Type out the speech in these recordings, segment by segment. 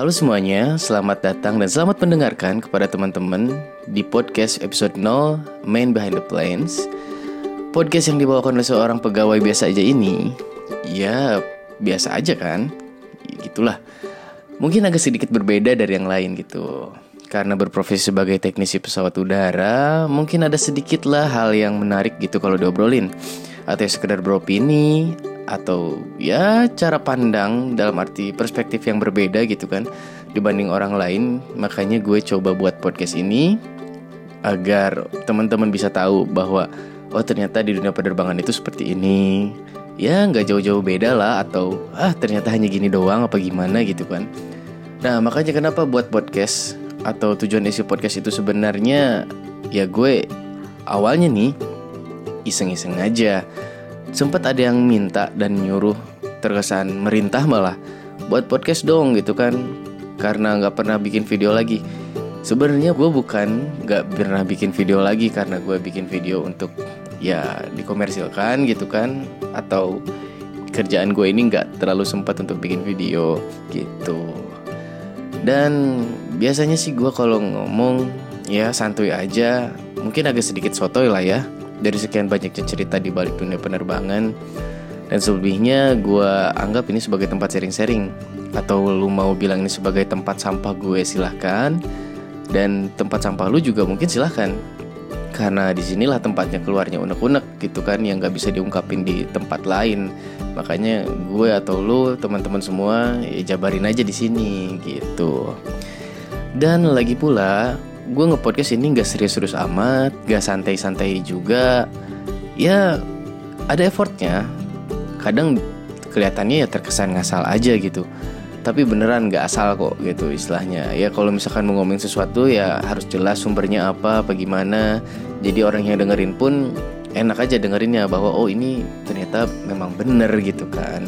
Halo semuanya, selamat datang dan selamat mendengarkan kepada teman-teman di podcast episode 0 Main Behind the Planes. Podcast yang dibawakan oleh seorang pegawai biasa aja ini, ya biasa aja kan, ya, gitulah. Mungkin agak sedikit berbeda dari yang lain gitu. Karena berprofesi sebagai teknisi pesawat udara, mungkin ada sedikit lah hal yang menarik gitu kalau diobrolin. Atau sekedar beropini, atau ya cara pandang dalam arti perspektif yang berbeda gitu kan dibanding orang lain. Makanya gue coba buat podcast ini agar teman-teman bisa tahu bahwa oh ternyata di dunia penerbangan itu seperti ini. Ya nggak jauh-jauh beda lah atau ah ternyata hanya gini doang apa gimana? gitu kan. Nah makanya kenapa buat podcast atau tujuan isi podcast itu sebenarnya ya gue awalnya nih iseng-iseng aja Sempat ada yang minta dan nyuruh terkesan merintah malah buat podcast dong gitu kan karena nggak pernah bikin video lagi. Sebenarnya gue bukan nggak pernah bikin video lagi karena gue bikin video untuk ya dikomersilkan gitu kan atau kerjaan gue ini nggak terlalu sempat untuk bikin video gitu. Dan biasanya sih gue kalau ngomong ya santuy aja, mungkin agak sedikit sotoy lah ya dari sekian banyaknya cerita di balik dunia penerbangan. Dan selebihnya gue anggap ini sebagai tempat sharing-sharing. Atau lu mau bilang ini sebagai tempat sampah gue silahkan. Dan tempat sampah lu juga mungkin silahkan. Karena di sinilah tempatnya keluarnya unek-unek gitu kan yang gak bisa diungkapin di tempat lain. Makanya gue atau lu teman-teman semua ya jabarin aja di sini gitu. Dan lagi pula gue nge-podcast ini gak serius-serius amat, gak santai-santai juga. Ya ada effortnya. Kadang kelihatannya ya terkesan ngasal aja gitu. Tapi beneran gak asal kok gitu istilahnya. Ya kalau misalkan mau ngomongin sesuatu ya harus jelas sumbernya apa, apa gimana. Jadi orang yang dengerin pun enak aja dengerinnya bahwa oh ini ternyata memang bener gitu kan.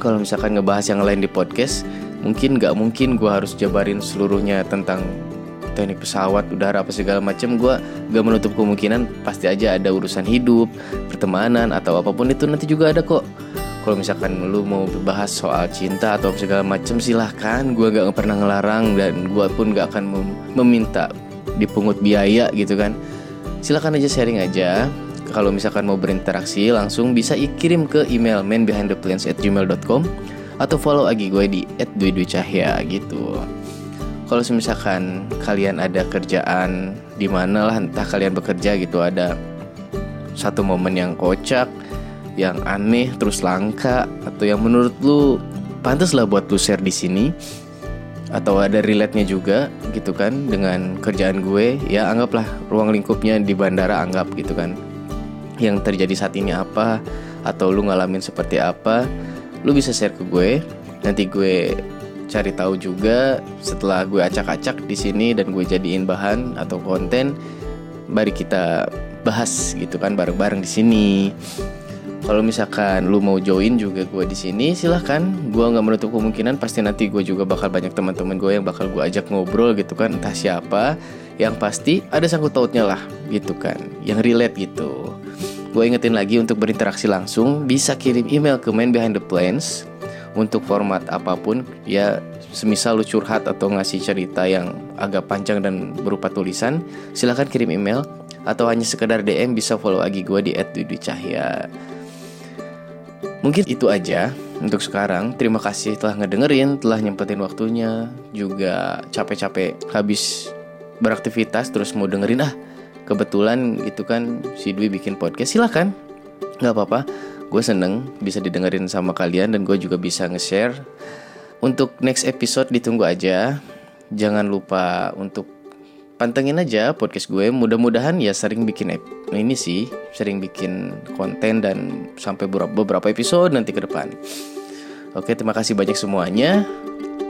Kalau misalkan ngebahas yang lain di podcast, mungkin gak mungkin gue harus jabarin seluruhnya tentang teknik pesawat udara apa segala macam gue gak menutup kemungkinan pasti aja ada urusan hidup pertemanan atau apa pun itu nanti juga ada kok. Kalau misalkan lu mau bahas soal cinta atau segala macam silahkan. Gue gak pernah ngelarang dan gue pun gak akan mem meminta dipungut biaya gitu kan. Silahkan aja sharing aja. Kalau misalkan mau berinteraksi langsung bisa kirim ke email manbehindtheplans@gmail.com atau follow lagi gue di @dwi_cahya gitu kalau misalkan kalian ada kerjaan di mana lah entah kalian bekerja gitu ada satu momen yang kocak yang aneh terus langka atau yang menurut lu pantas lah buat lu share di sini atau ada relate-nya juga gitu kan dengan kerjaan gue ya anggaplah ruang lingkupnya di bandara anggap gitu kan. Yang terjadi saat ini apa atau lu ngalamin seperti apa lu bisa share ke gue nanti gue cari tahu juga setelah gue acak-acak di sini dan gue jadiin bahan atau konten mari kita bahas gitu kan bareng-bareng di sini. Kalau misalkan lu mau join juga gue di sini silahkan. Gue nggak menutup kemungkinan pasti nanti gue juga bakal banyak teman-teman gue yang bakal gue ajak ngobrol gitu kan entah siapa. Yang pasti ada sangkut tautnya lah gitu kan yang relate gitu. Gue ingetin lagi untuk berinteraksi langsung bisa kirim email ke main behind the plans untuk format apa pun ya semisal lu curhat atau ngasih cerita yang agak panjang dan berupa tulisan silahkan kirim email atau hanya sekedar DM bisa follow lagi gue di @dudicahya mungkin itu aja untuk sekarang. Terima kasih telah ngedengerin telah nyempetin waktunya juga capek-capek habis beraktivitas terus mau dengerin. Ah kebetulan itu kan si Dwi bikin podcast. Silahkan nggak apa-apa gue seneng bisa didengerin sama kalian dan gue juga bisa nge-share. Untuk next episode ditunggu aja. Jangan lupa untuk pantengin aja podcast gue. Mudah-mudahan ya sering bikin ini sih sering bikin konten dan sampai beberapa episode nanti ke depan. Oke terima kasih banyak semuanya.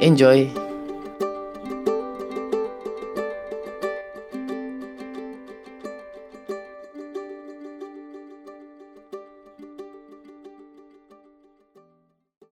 Enjoy